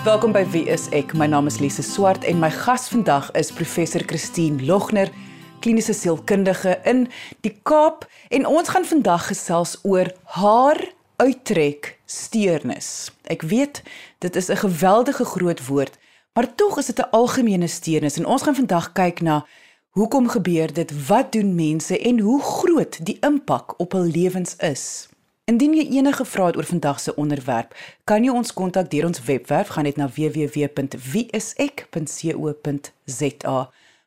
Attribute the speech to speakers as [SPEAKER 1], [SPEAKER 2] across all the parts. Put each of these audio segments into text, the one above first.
[SPEAKER 1] Welkom by Wie is ek? My naam is Lise Swart en my gas vandag is professor Christine Logner, kliniese sielkundige in die Kaap en ons gaan vandag gesels oor haar uittrek steurnis. Ek weet dit is 'n geweldige groot woord, maar tog is dit 'n algemene steurnis en ons gaan vandag kyk na hoekom gebeur dit, wat doen mense en hoe groot die impak op hul lewens is. Indien jy enige vrae het oor vandag se onderwerp, kan jy ons kontak deur ons webwerf gaan net na www.wieisek.co.za.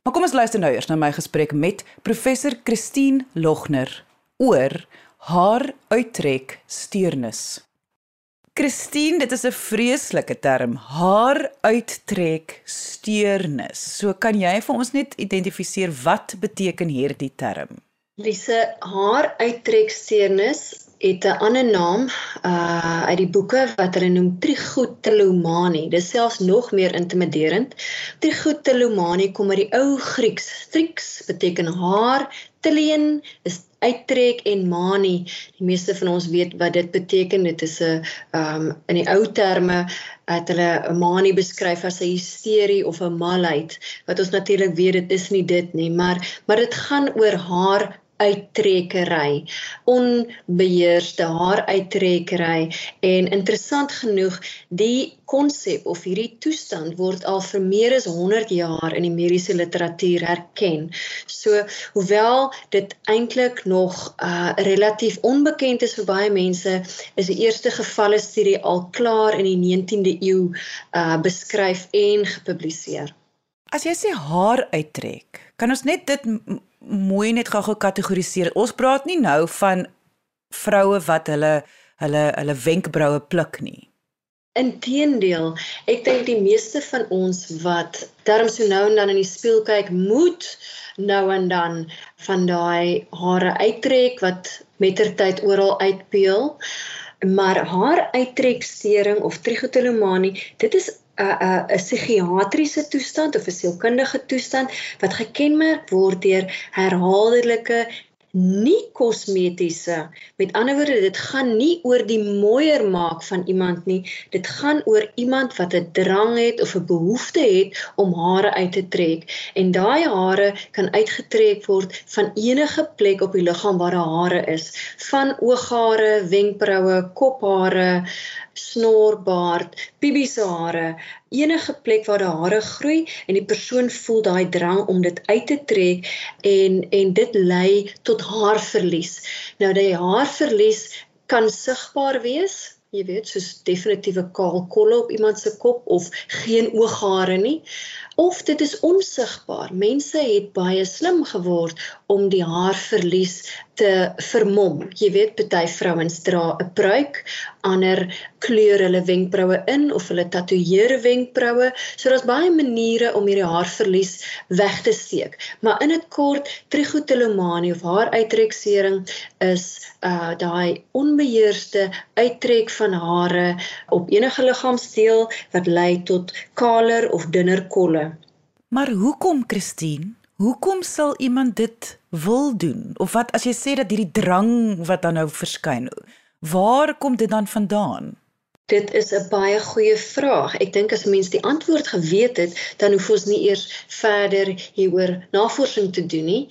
[SPEAKER 1] Maar kom ons luister nou eers na my gesprek met professor Christine Logner oor haar uittrek steurnis. Christine, dit is 'n vreeslike term, haar uittrek steurnis. So kan jy vir ons net identifiseer wat beteken hierdie term?
[SPEAKER 2] Lise, haar uittrek steurnis het 'n ander naam uh uit die boeke wat hulle noem Trichotillomani. Dis selfs nog meer intimiderend. Trichotillomani kom uit die ou Grieks. Trix beteken haar, tillien is uittrek en mani. Die meeste van ons weet wat dit beteken. Dit is 'n um in die ou terme het hulle 'n mani beskryf as 'n hysterie of 'n malheid. Wat ons natuurlik weet dit is nie dit nie, maar maar dit gaan oor haar uittrekkery, onbeheerste haar uittrekkery en interessant genoeg die konsep of hierdie toestand word al vir meer as 100 jaar in die mediese literatuur herken. So hoewel dit eintlik nog uh relatief onbekend is vir baie mense, is die eerste gevalle studie al klaar in die 19de eeu uh beskryf en gepubliseer.
[SPEAKER 1] As jy sê haar uittrek, kan ons net dit mooi net gou gekategoriseer. Ons praat nie nou van vroue wat hulle hulle hulle wenkbroue pluk nie.
[SPEAKER 2] Inteendeel, ek dink die meeste van ons wat darm so nou en dan in die spieël kyk, moet nou en dan van daai hare uittrek wat mettertyd oral uitpeel. Maar haar uittrekstering of trichotillomanie, dit is 'n 'n 'n psigiatriese toestand of 'n sielkundige toestand wat gekenmerk word deur herhaaldelike nie kosmetiese. Met ander woorde, dit gaan nie oor die mooier maak van iemand nie. Dit gaan oor iemand wat 'n drang het of 'n behoefte het om hare uit te trek. En daai hare kan uitgetrek word van enige plek op die liggaam waar daar hare is, van ooghare, wenkbroue, kophare, snorbaard, pibiese hare, enige plek waar daar hare groei en die persoon voel daai drang om dit uit te trek en en dit lei tot haarverlies. Nou die haarverlies kan sigbaar wees, jy weet, soos definitiewe kaal kolle op iemand se kop of geen ooghare nie of dit is onsigbaar. Mense het baie slim geword om die haarverlies te vermom. Jy weet, party vrouens dra 'n pruik, ander kleur hulle wenkbroue in of hulle tatoeëer wenkbroue. So daar's baie maniere om hierdie haarverlies weg te steek. Maar in dit kort, trichotillomanie of haaruitreksering is uh daai onbeheerste uittrek van hare op enige liggaamsdeel wat lei tot kaler of dunner kolle
[SPEAKER 1] Maar hoekom, Christine? Hoekom sal iemand dit wil doen? Of wat as jy sê dat hierdie drang wat dan nou verskyn, waar kom dit dan vandaan?
[SPEAKER 2] Dit is 'n baie goeie vraag. Ek dink as mens die antwoord geweet het, dan hoef ons nie eers verder hieroor navorsing te doen nie.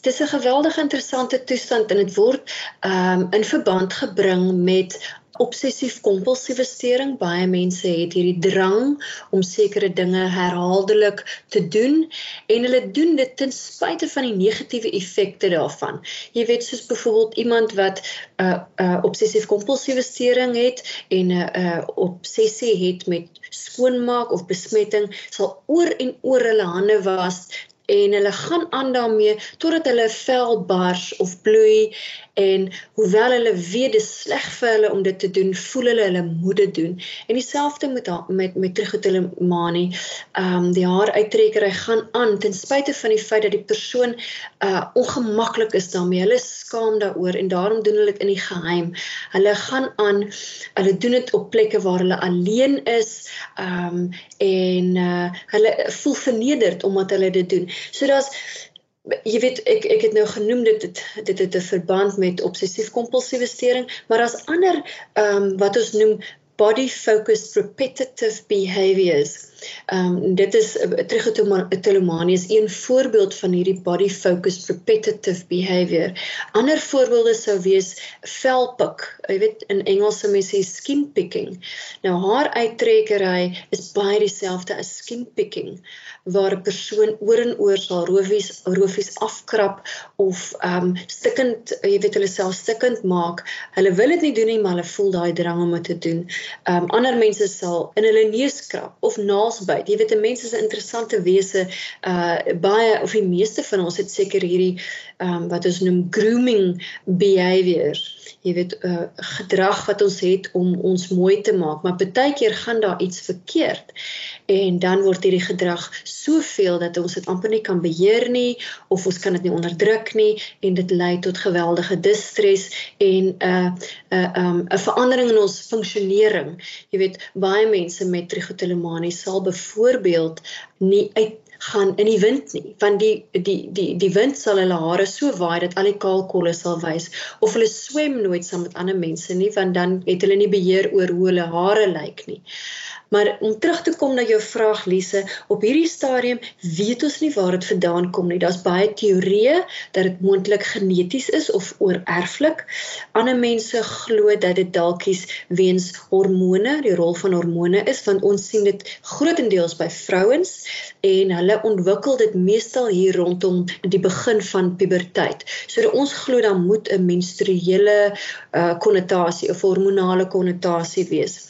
[SPEAKER 2] Dit is 'n geweldig interessante toestand en dit word ehm um, in verband gebring met obsessief kompulsiewe stering. Baie mense het hierdie drang om sekere dinge herhaaldelik te doen en hulle doen dit ten spyte van die negatiewe effekte daarvan. Jy weet soos byvoorbeeld iemand wat 'n uh, uh, obsessief kompulsiewe stering het en 'n uh, uh, obsessie het met skoonmaak of besmetting, sal oor en oor hulle hande was en hulle gaan aan daarmee totdat hulle vel bars of bloei en hoewel hulle weet dit sleg vir hulle om dit te doen, voel hulle hulle moet dit doen. En dieselfde met met met trichotillomanie. Ehm um, die haar uittrekkery gaan aan ten spyte van die feit dat die persoon uh ongemaklik is daarmee. Hulle skaam daaroor en daarom doen hulle dit in die geheim. Hulle gaan aan. Hulle doen dit op plekke waar hulle alleen is. Ehm um, en uh hulle voel vernederd omdat hulle dit doen. So daar's jy weet ek ek het nou genoem dit dit het 'n verband met obsessief kompulsiewe stering, maar daar's ander ehm um, wat ons noem body focused repetitive behaviors. Ehm um, dit is uh, trichotillomanie is een voorbeeld van hierdie body focused repetitive behavior. Ander voorbeelde sou wees velpik. Jy weet in Engels se mense sê skin picking. Nou haar uittrekkery is baie dieselfde as skin picking waar 'n persoon oor en oor sal rofies rofies afkrap of ehm um, stikkend jy weet hulle self stikkend maak. Hulle wil dit nie doen nie, maar hulle voel daai drang om dit te doen. Ehm um, ander mense sal in hulle neus krap of naals byt. Jy weet, mense is interessante wese. Uh baie of die meeste van ons het seker hierdie ehm um, wat ons noem grooming behavior. Jy weet, uh gedrag wat ons het om ons mooi te maak, maar baie keer gaan daar iets verkeerd. En dan word hierdie gedrag soveel dat ons dit amper nie kan beheer nie of ons kan dit nie onderdruk nie en dit lei tot geweldige distress en 'n uh, 'n uh, um 'n verandering in ons funksionering. Jy weet, baie mense met trichotillomanie sal byvoorbeeld nie uit gaan in die wind nie want die die die die wind sal hulle hare so waai dat al die kaalkolle sal wys of hulle swem nooit saam met ander mense nie want dan het hulle nie beheer oor hoe hulle hare lyk nie. Maar om terug te kom na jou vraag Lise, op hierdie stadium weet ons nie waar dit vandaan kom nie. Daar's baie teorieë dat dit moontlik geneties is of oorerflik. Ander mense glo dat dit dalkies weens hormone, die rol van hormone is, want ons sien dit grootendeels by vrouens en hulle ontwikkel dit meestal hier rondom die begin van puberteit. So ons glo dan moet 'n menstruele uh, konnotasie of hormonale konnotasie wees.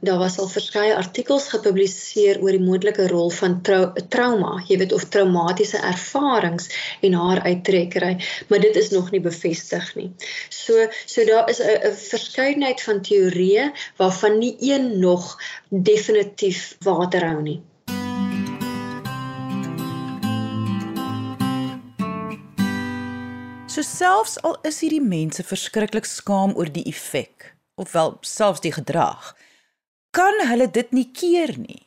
[SPEAKER 2] Daar was al verskeie artikels gepubliseer oor die moontlike rol van trau trauma, jy weet of traumatiese ervarings en haar uittrekkery, maar dit is nog nie bevestig nie. So so daar is 'n verskeidenheid van teorieë waarvan nie een nog definitief water hou nie.
[SPEAKER 1] So selfs al is hierdie mense verskriklik skaam oor die effek, ofwel selfs die gedrag, kan hulle dit nie keer nie.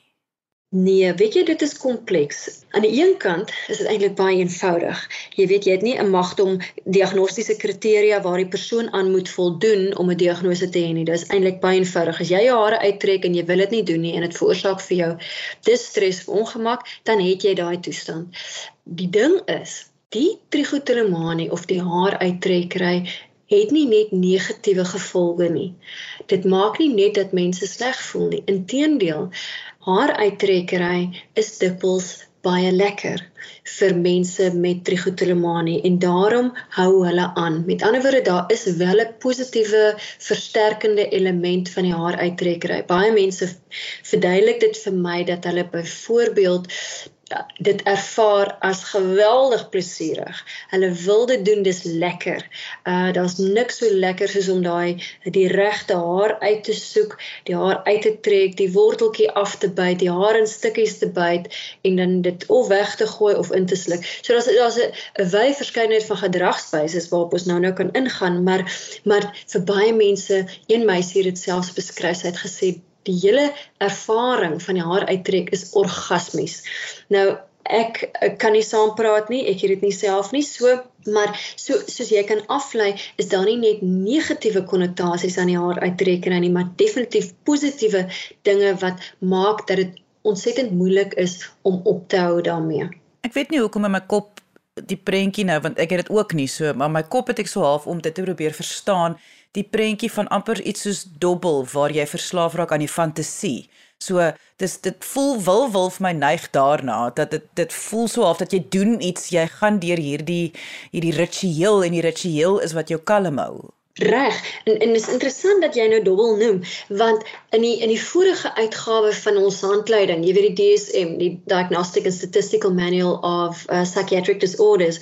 [SPEAKER 2] Nee, weet jy dit is kompleks. Aan die een kant is dit eintlik baie eenvoudig. Jy weet jy het nie 'n magt om diagnostiese kriteria waar die persoon aan moet voldoen om 'n diagnose te hê nie. Dit is eintlik baie eenvoudig. As jy jou hare uittrek en jy wil dit nie doen nie en dit veroorsaak vir jou distress of ongemak, dan het jy daai toestand. Die ding is, die trichotillomanie of die haar uittrekkery het nie net negatiewe gevolge nie. Dit maak nie net dat mense sleg voel nie. Inteendeel, haar uittrekkery is dikwels baie lekker vir mense met trichotillomanie en daarom hou hulle aan. Met ander woorde, daar is wel 'n positiewe versterkende element van die haar uittrekkery. Baie mense verduidelik dit vir my dat hulle byvoorbeeld dit ervaar as geweldig plesierig. Hulle wil dit doen, dis lekker. Uh daar's niks so lekker soos om daai die regte haar uit te soek, die haar uit te trek, die worteltjie af te byt, die haar in stukkies te byt en dan dit of weg te gooi of in te sluk. So daar's daar's 'n wye verskeidenheid van gedragswyse waarop ons nou nou kan ingaan, maar maar vir baie mense, een meisie het dit selfs beskryf, sy het gesê die hele ervaring van die haar uittrek is orgasmies. Nou ek, ek kan nie saam praat nie, ek het dit nie self nie, so maar so soos jy kan aflei, is daar nie net negatiewe konnotasies aan die haar uittrek nie, maar definitief positiewe dinge wat maak dat dit ontsettend moeilik is om op te hou daarmee.
[SPEAKER 1] Ek weet nie hoekom in my kop die prentjie nou want ek het dit ook nie so maar my kop het ek so half om dit te probeer verstaan die prentjie van amper iets soos dobbel waar jy verslaaf raak aan die fantasie. So dis dit voel wil wil vir my neig daarna dat dit dit voel so half dat jy doen iets, jy gaan deur hierdie hierdie ritueel en die ritueel is wat jou kalm hou.
[SPEAKER 2] Reg. En en is interessant dat jy nou dobbel noem want in die in die vorige uitgawe van ons handleiding, jy weet die DSM, die Diagnostic and Statistical Manual of uh, Psychiatric Disorders,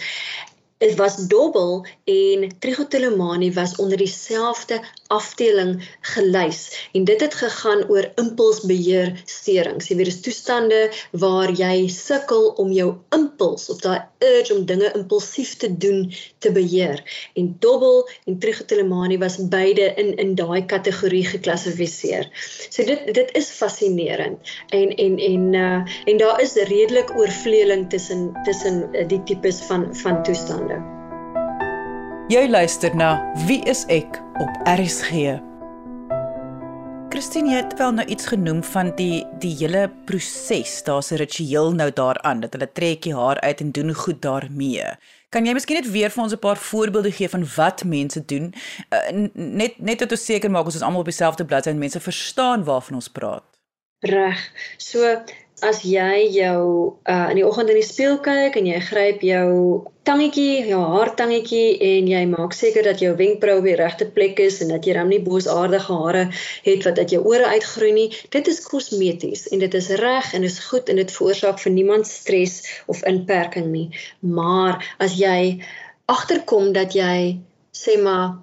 [SPEAKER 2] dit was dobbel en trichotillomanie was onder dieselfde afdeling gelys en dit het gegaan oor impulsbeheer sterings. Jy weet dis toestande waar jy sukkel om jou impuls of daai urge om dinge impulsief te doen te beheer. En dobbel en trichotillomanie was beide in in daai kategorie geklassifiseer. So dit dit is fascinerend en en en uh en daar is redelik oorvleeling tussen tussen uh, die tipes van van toestande
[SPEAKER 1] Jy luister na Wie is ek op RSG. Christine, het wel nou iets genoem van die die hele proses. Daar's 'n ritueel nou daaraan dat hulle trek die haar uit en doen goed daarmee. Kan jy miskien net weer vir ons 'n paar voorbeelde gee van wat mense doen? Uh, net net dat ons seker maak ons is almal op dieselfde bladsy en mense verstaan waarvan ons praat.
[SPEAKER 2] Reg. So as jy jou uh in die oggend in die spieël kyk en jy gryp jou tangetjie, jou haartangetjie en jy maak seker dat jou wenkbrau op die regte plek is en dat jy dan nie boosaardige hare het wat uit jou ore uitgroei nie. Dit is kosmeties en dit is reg en is goed en dit veroorsaak vir niemand stres of inperking nie. Maar as jy agterkom dat jy sê maar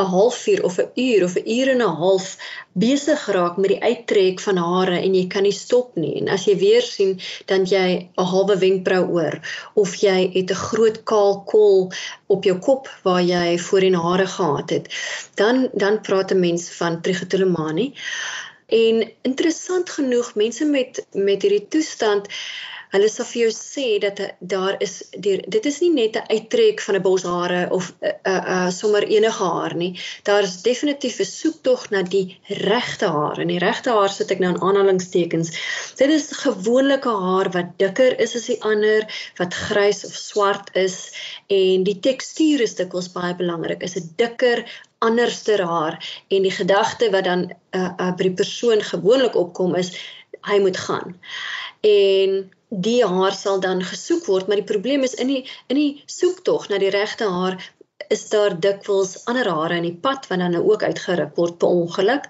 [SPEAKER 2] 'n halfuur of 'n uur of 'n uur en 'n half besig raak met die uittrek van hare en jy kan nie stop nie. En as jy weer sien dan jy 'n halwe wenkbrau oor of jy het 'n groot kaal kol op jou kop waar jy voorheen hare gehad het dan dan praat 'n mens van trichotillomanie en interessant genoeg mense met met hierdie toestand hulle sal vir jou sê dat daar is die, dit is nie net 'n uittrek van 'n bos hare of 'n uh, uh, uh, sommer enige haar nie. Daar is definitief 'n soektog na die regte haar. En die regte haar sit ek nou in aanhalingstekens. Dit is gewoonlike haar wat dikker is as die ander, wat grys of swart is en die tekstuur is dikwels baie belangrik. Is 'n dikker anderster haar en die gedagte wat dan uh, uh, by die persoon gewoonlik opkom is hy moet gaan. En die haar sal dan gesoek word, maar die probleem is in die in die soektog na die regte haar is daar dikwels ander hare in die pad wat dan nou ook uitgeruk word per ongeluk.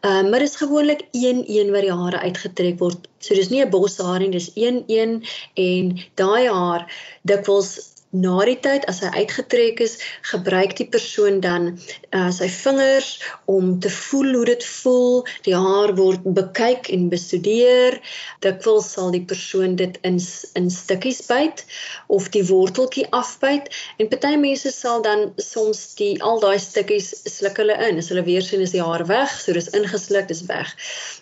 [SPEAKER 2] Ehm uh, maar dit is gewoonlik een een wat die hare uitgetrek word. So dis nie 'n bos haar nie, dis een een en daai haar dikwels na die tyd as hy uitgetrek is, gebruik die persoon dan uh, sy vingers om te voel hoe dit voel. Die haar word bekyk en bestudeer. Dikwels sal die persoon dit in in stukkies byt of die worteltjie afbyt en party mense sal dan soms die al daai stukkies sluk hulle in. As hulle weer sien is die haar weg, so dis ingesluk, dis weg.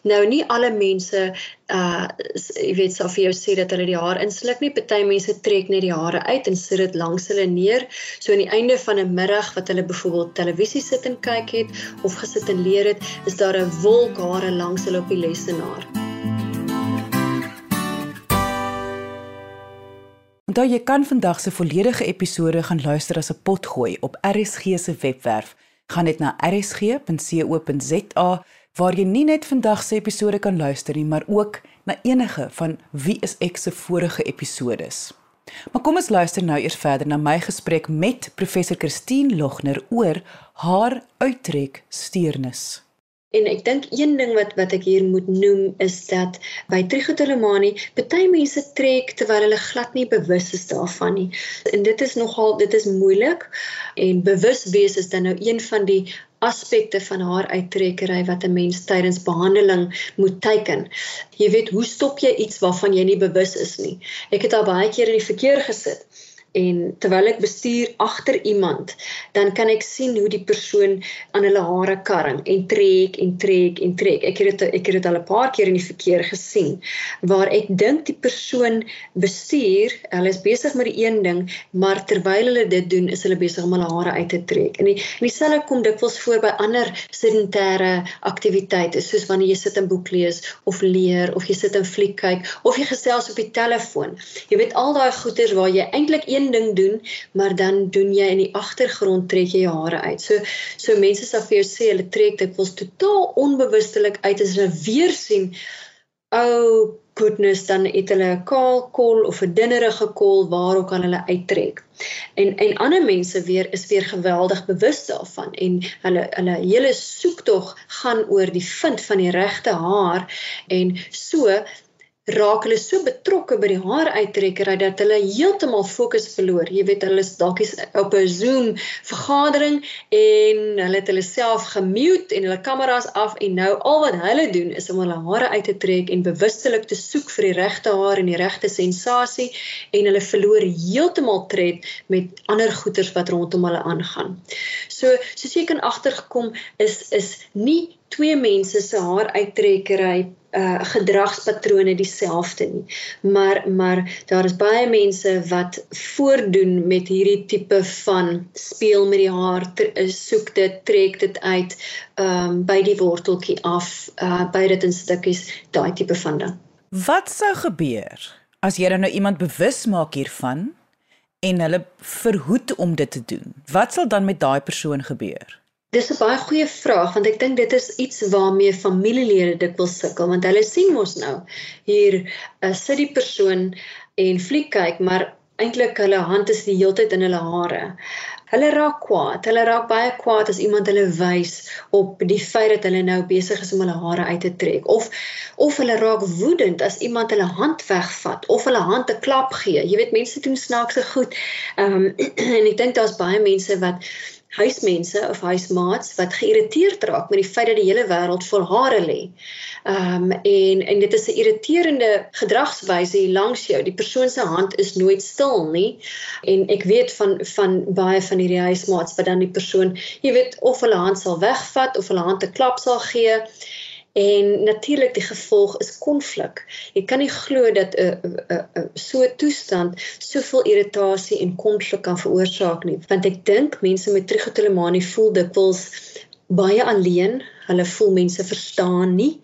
[SPEAKER 2] Nou nie alle mense uh jy weet sou vir jou sê dat hulle die haar insluk nie. Party mense trek net die hare uit en sit dit langs hulle neer. So aan die einde van 'n middag wat hulle byvoorbeeld televisie sit en kyk het of gesit en leer het, is daar 'n wolk hare langs hulle op die lesenaar.
[SPEAKER 1] Onthou jy kan vandag se volledige episode gaan luister as 'n potgooi op RSG se webwerf. Gaan net na rsg.co.za waar jy nie net vandag se episode kan luister nie, maar ook na enige van Wie is ek se vorige episodes. Maar kom ons luister nou eers verder na my gesprek met professor Christine Logner oor haar uittrek steurnis.
[SPEAKER 2] En ek dink een ding wat wat ek hier moet noem is dat by trichotillomanie baie mense trek terwyl hulle glad nie bewus is daarvan nie. En dit is nogal dit is moeilik en bewus wees is dan nou een van die aspekte van haar uittrekkery wat 'n mens tydens behandeling moet teiken. Jy weet, hoe stop jy iets waarvan jy nie bewus is nie? Ek het al baie keer in die verkeer gesit en terwyl ek bestuur agter iemand, dan kan ek sien hoe die persoon aan hulle hare karring en trek en trek en trek. Ek het dit ek het dit al 'n paar keer in die verkeer gesien waar ek dink die persoon bestuur, hulle is besig met die een ding, maar terwyl hulle dit doen, is hulle besig om hulle hare uit te trek. En die, en dieselfde kom dikwels voor by ander sedentêre aktiwiteite, soos wanneer jy sit en boek lees of leer of jy sit en fliek kyk of jy gesels op die telefoon. Jy weet al daai goeters waar jy eintlik een ding doen, maar dan doen jy in die agtergrond trek jy hare uit. So so mense sal vir jou sê hulle trek dit was totaal onbewustelik uit as hulle weer sien oh goodness dan het hulle 'n kaal kol of 'n dinnerige kol waar ook al hulle uittrek. En en ander mense weer is weer geweldig bewus daarvan en hulle hulle hele soektog gaan oor die vind van die regte haar en so raak hulle so betrokke by die haar uittrekker dat hulle heeltemal fokus verloor. Jy weet hulle is dalk op 'n Zoom vergadering en hulle het hulle self gemute en hulle kameras af en nou al wat hulle doen is om hulle hare uit te trek en bewustelik te soek vir die regte haar en die regte sensasie en hulle verloor heeltemal tred met ander goeters wat rondom hulle aangaan. So soos jy kan agtergekom is is nie twee mense se haar uittrekkery uh gedragspatrone dieselfde nie. Maar maar daar is baie mense wat voordoen met hierdie tipe van speel met die haar, eh, soek dit, trek dit uit, um, by die worteltjie af, uh by dit in stukkies, daai tipe van ding.
[SPEAKER 1] Wat sou gebeur as jy nou iemand bewus maak hiervan en hulle verhoed om dit te doen? Wat sal dan met daai persoon gebeur?
[SPEAKER 2] Dis 'n baie goeie vraag want ek dink dit is iets waarmee familielede dikwels sukkel want hulle sien mos nou hier uh, sit die persoon en fliek kyk maar eintlik hulle hand is die hele tyd in hulle hare. Hulle raak kwaad. Hulle raak baie kwaad as iemand hulle wys op die feit dat hulle nou besig is om hulle hare uit te trek of of hulle raak woedend as iemand hulle hand wegvat of hulle hand 'n klap gee. Jy weet mense doen snaakse goed. Ehm um, en ek dink daar's baie mense wat huismense of huismaats wat geïrriteerd raak met die feit dat die hele wêreld vol hare lê. Ehm um, en en dit is 'n irriterende gedragswyse hier langs jou. Die persoon se hand is nooit stil nie. En ek weet van van baie van hierdie huismaats wat dan die persoon, jy weet, of hulle hand sal wegvat of hulle hand 'n klap sal gee En natuurlik die gevolg is konflik. Jy kan nie glo dat 'n uh, uh, uh, uh, so 'n toestand soveel irritasie en konflik kan veroorsaak nie. Want ek dink mense met trigotelemanie voel dikwels baie alleen. Hulle voel mense verstaan nie.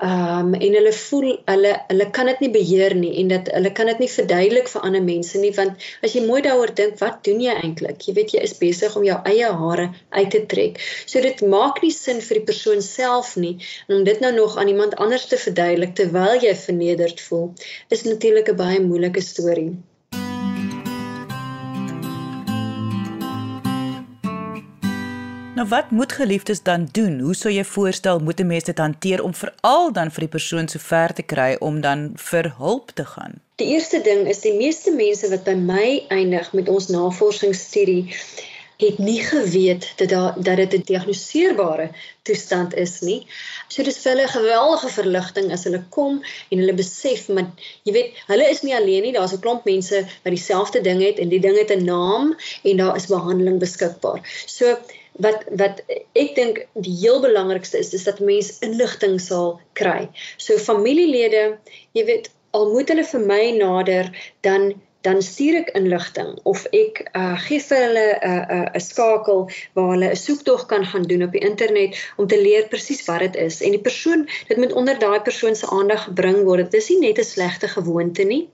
[SPEAKER 2] Ehm um, en hulle voel hulle hulle kan dit nie beheer nie en dat hulle kan dit nie verduidelik vir ander mense nie want as jy mooi daaroor dink wat doen jy eintlik jy weet jy is besig om jou eie hare uit te trek. So dit maak nie sin vir die persoon self nie en om dit nou nog aan iemand anders te verduidelik terwyl jy vernederd voel is natuurlik 'n baie moeilike storie
[SPEAKER 1] Nou wat moet geliefdes dan doen? Hoe sou jy voorstel moet 'n mens dit hanteer om veral dan vir die persoon so ver te kry om dan vir hulp te gaan?
[SPEAKER 2] Die eerste ding is die meeste mense wat by my eindig met ons navorsingsstudie het nie geweet dat daar dat dit 'n diagnoseerbare toestand is nie. So dis vir hulle 'n geweldige verligting as hulle kom en hulle besef maar jy weet, hulle is nie alleen nie. Daar's 'n klomp mense wat dieselfde ding het en die ding het 'n naam en daar is behandeling beskikbaar. So wat wat ek dink die heel belangrikste is is dat mense inligting sal kry. So familielede, jy weet, al moet hulle vir my nader, dan dan stuur ek inligting of ek uh, gee vir hulle 'n uh, 'n uh, 'n skakel waar hulle 'n soektog kan gaan doen op die internet om te leer presies wat dit is en die persoon dit moet onder daai persoon se aandag gebring word. Dit is nie net 'n slegte gewoonte nie.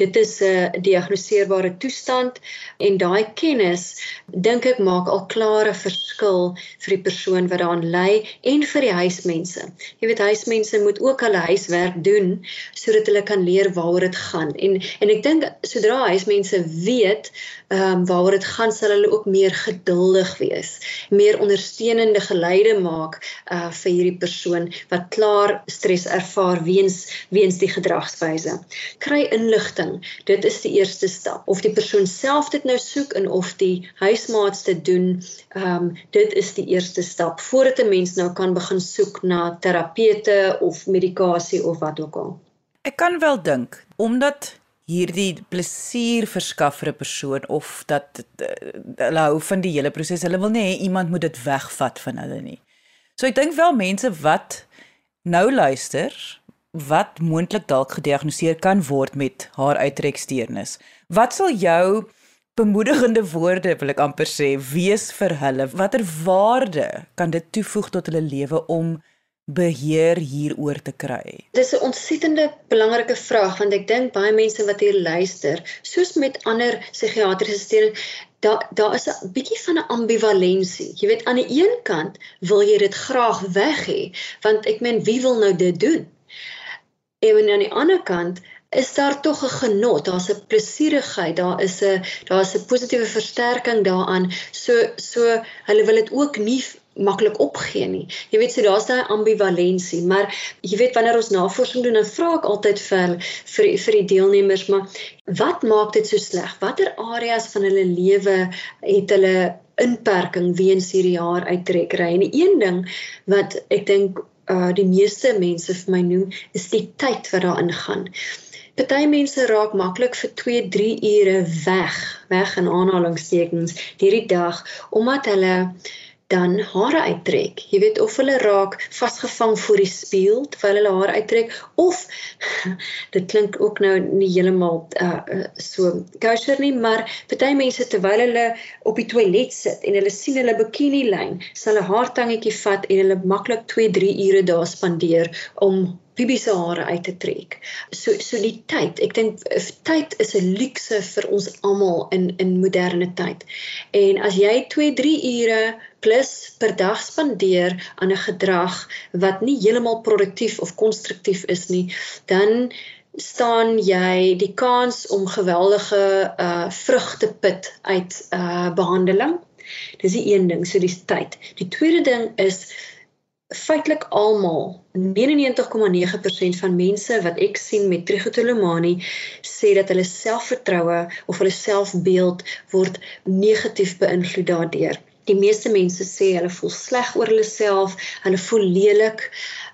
[SPEAKER 2] Dit is 'n diagnoseerbare toestand en daai kennis dink ek maak al klare verskil vir die persoon wat daaraan ly en vir die huismense. Jy weet huismense moet ook hulle huiswerk doen sodat hulle kan leer waaroor dit gaan. En en ek dink sodra huismense weet ehm um, waaroor dit gaan, sal hulle ook meer geduldig wees, meer ondersteunende geleide maak uh vir hierdie persoon wat klaar stres ervaar weens weens die gedragswyse. Kry inligting. Dit is die eerste stap. Of die persoon self dit nou soek en of die huismaats dit doen, ehm um, dit is die eerste stap voordat 'n mens nou kan begin soek na terapeute of medikasie of wat ook al.
[SPEAKER 1] Ek kan wel dink omdat hierdie plesier verskaf vir 'n persoon of dat hulle hou van die hele proses. Hulle wil nie hê iemand moet dit wegvat van hulle nie. So ek dink wel mense wat nou luister wat moontlik dalk gediagnoseer kan word met haar uittreksteernis. Wat sal jou bemoedigende woorde wil ek amper sê wees vir hulle? Watter waarde kan dit toevoeg tot hulle lewe om beheer hieroor te kry?
[SPEAKER 2] Dis 'n ontsettende belangrike vraag want ek dink baie mense wat hier luister, soos met ander psigiatriese steun, daar daar is 'n bietjie van 'n ambivalensie. Jy weet aan die een kant wil jy dit graag weg hê, want ek meen wie wil nou dit doen? En aan die ander kant is daar tog 'n genot, daar's 'n plesierigheid, daar is 'n daar's 'n positiewe versterking daaraan. So so hulle wil dit ook nie maklik opgee nie. Jy weet so daar's daai ambivalensie, maar jy weet wanneer ons navorsing doen, dan vra ek altyd vir vir vir die deelnemers, maar wat maak dit so sleg? Watter areas van hulle lewe het hulle inperking weens hierdie jaar uittrekkery? En die een ding wat ek dink uh die meeste mense vir my noem is die tyd wat daarin gaan. Party mense raak maklik vir 2, 3 ure weg, weg in aanhalingstekens hierdie dag omdat hulle dan hare uittrek. Jy weet of hulle raak vasgevang voor die spieël terwyl hulle hare uittrek of dit klink ook nou nie heeltemal uh, so kosher nie, maar party mense terwyl hulle op die toilet sit en hulle sien hulle bikini lyn, sal hulle haartangetjie vat en hulle maklik 2-3 ure daar spandeer om Bibi se hare uit te trek. So so die tyd, ek dink eh, tyd is 'n luukse vir ons almal in in moderne tyd. En as jy 2-3 ure plus per dag spandeer aan 'n gedrag wat nie heeltemal produktief of konstruktief is nie, dan staan jy die kans om geweldige uh vrugte put uit uh behandeling. Dis die een ding, so die tyd. Die tweede ding is feitelik almal 99,9% van mense wat ek sien met trichotillomanie sê dat hulle selfvertroue of hulle selfbeeld word negatief beïnvloed daardeur. Die meeste mense sê hulle voel sleg oor hulle self, hulle voel lelik.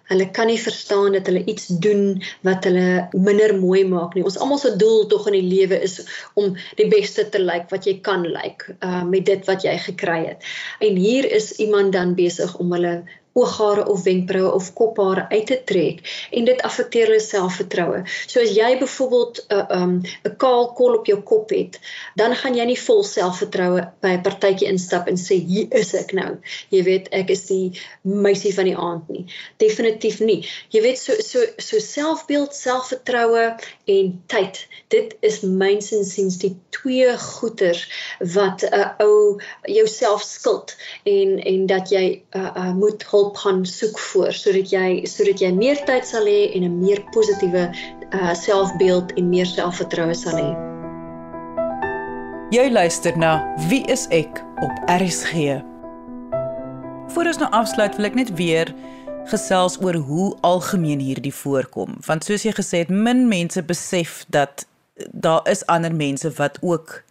[SPEAKER 2] Hulle kan nie verstaan dat hulle iets doen wat hulle minder mooi maak nie. Ons almal se doel tog in die lewe is om die beste te lyk like wat jy kan lyk like, uh, met dit wat jy gekry het. En hier is iemand dan besig om hulle ooghare of wenkbroue of kophare uit te trek en dit affekteer hulle selfvertroue. So as jy byvoorbeeld 'n uh, um 'n kaal kol op jou kop het, dan gaan jy nie vol selfvertroue by 'n partytjie instap en sê hier is ek nou. Jy weet ek is die meisie van die aand nie. Definitief nie. Jy weet so so so selfbeeld, selfvertroue en tyd. Dit is myns insiens die twee goeters wat 'n uh, ou jouself skuld en en dat jy uh, uh, moet hulp hulp gaan soek voor sodat jy sodat jy meer tyd sal hê en 'n meer positiewe uh, selfbeeld en meer selfvertroue sal hê.
[SPEAKER 1] Jy luister na Wie is ek op RSG. Voordat ons nou afsluit, wil ek net weer gesels oor hoe algemeen hierdie voorkom, want soos jy gesê het, min mense besef dat daar is ander mense wat ook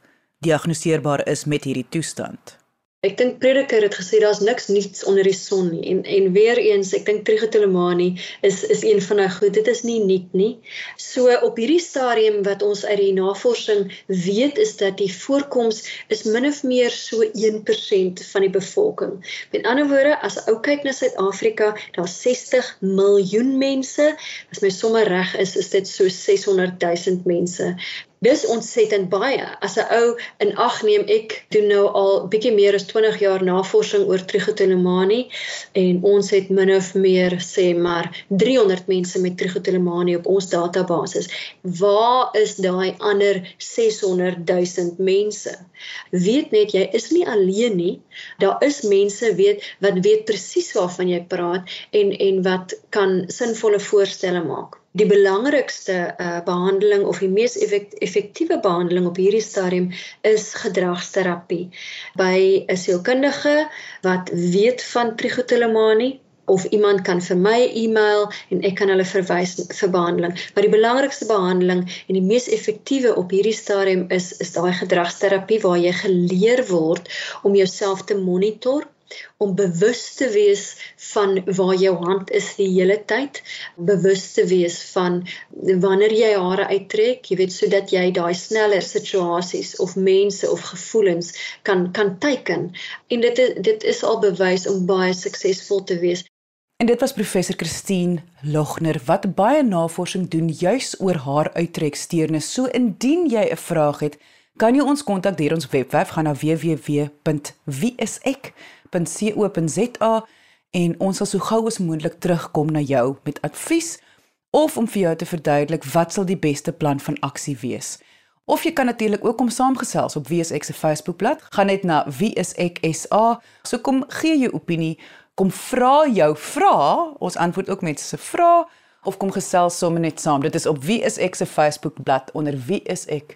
[SPEAKER 1] diagnoseerbaar is met hierdie toestand.
[SPEAKER 2] Ek dink Prediker het gesê daar's niks nuuts onder die son nie en en weer eens ek dink trigotelemanie is is een van daai goed dit is nie nuut nie. So op hierdie stadium wat ons uit die navorsing weet is dat die voorkoms is min of meer so 1% van die bevolking. Met ander woorde as ou kyk na Suid-Afrika, daar's 60 miljoen mense. As my somme reg is, is dit so 600 000 mense Dis ontsettend baie. As 'n ou in ag neem, ek doen nou al bietjie meer as 20 jaar navorsing oor trichotillomanie en ons het min of meer sê maar 300 mense met trichotillomanie op ons database. Waar is daai ander 600 000 mense? Weet net jy is nie alleen nie. Daar is mense weet wat weet presies waarvan jy praat en en wat kan sinvolle voorstelle maak die belangrikste uh, behandeling of die mees effektiewe behandeling op hierdie stadium is gedragsterapie by 'n sielkundige wat weet van trichotillomanie of iemand kan vir my e-mail en ek kan hulle verwys vir behandeling. Maar die belangrikste behandeling en die mees effektiewe op hierdie stadium is is daai gedragsterapie waar jy geleer word om jouself te monitor om bewus te wees van waar jou hand is die hele tyd, bewus te wees van wanneer jy hare uittrek, jy weet sodat jy daai sneller situasies of mense of gevoelens kan kan teiken. En dit is, dit is al bewys om baie suksesvol te wees.
[SPEAKER 1] En dit was professor Christine Logner wat baie navorsing doen juis oor haar uittreksteurnis. So indien jy 'n vraag het, kan jy ons kontak deur ons webwerf gaan na www.wieisek.com www.co.za en ons sal so gou as moontlik terugkom na jou met advies of om vir jou te verduidelik wat sal die beste plan van aksie wees. Of jy kan natuurlik ook om saamgesels op WSX se Facebookblad. Gaan net na WSXSA. So kom gee jou opinie, kom vra jou vra, ons antwoord ook met se vra of kom gesels sommer net saam. Dit is op WSX se Facebookblad onder WSX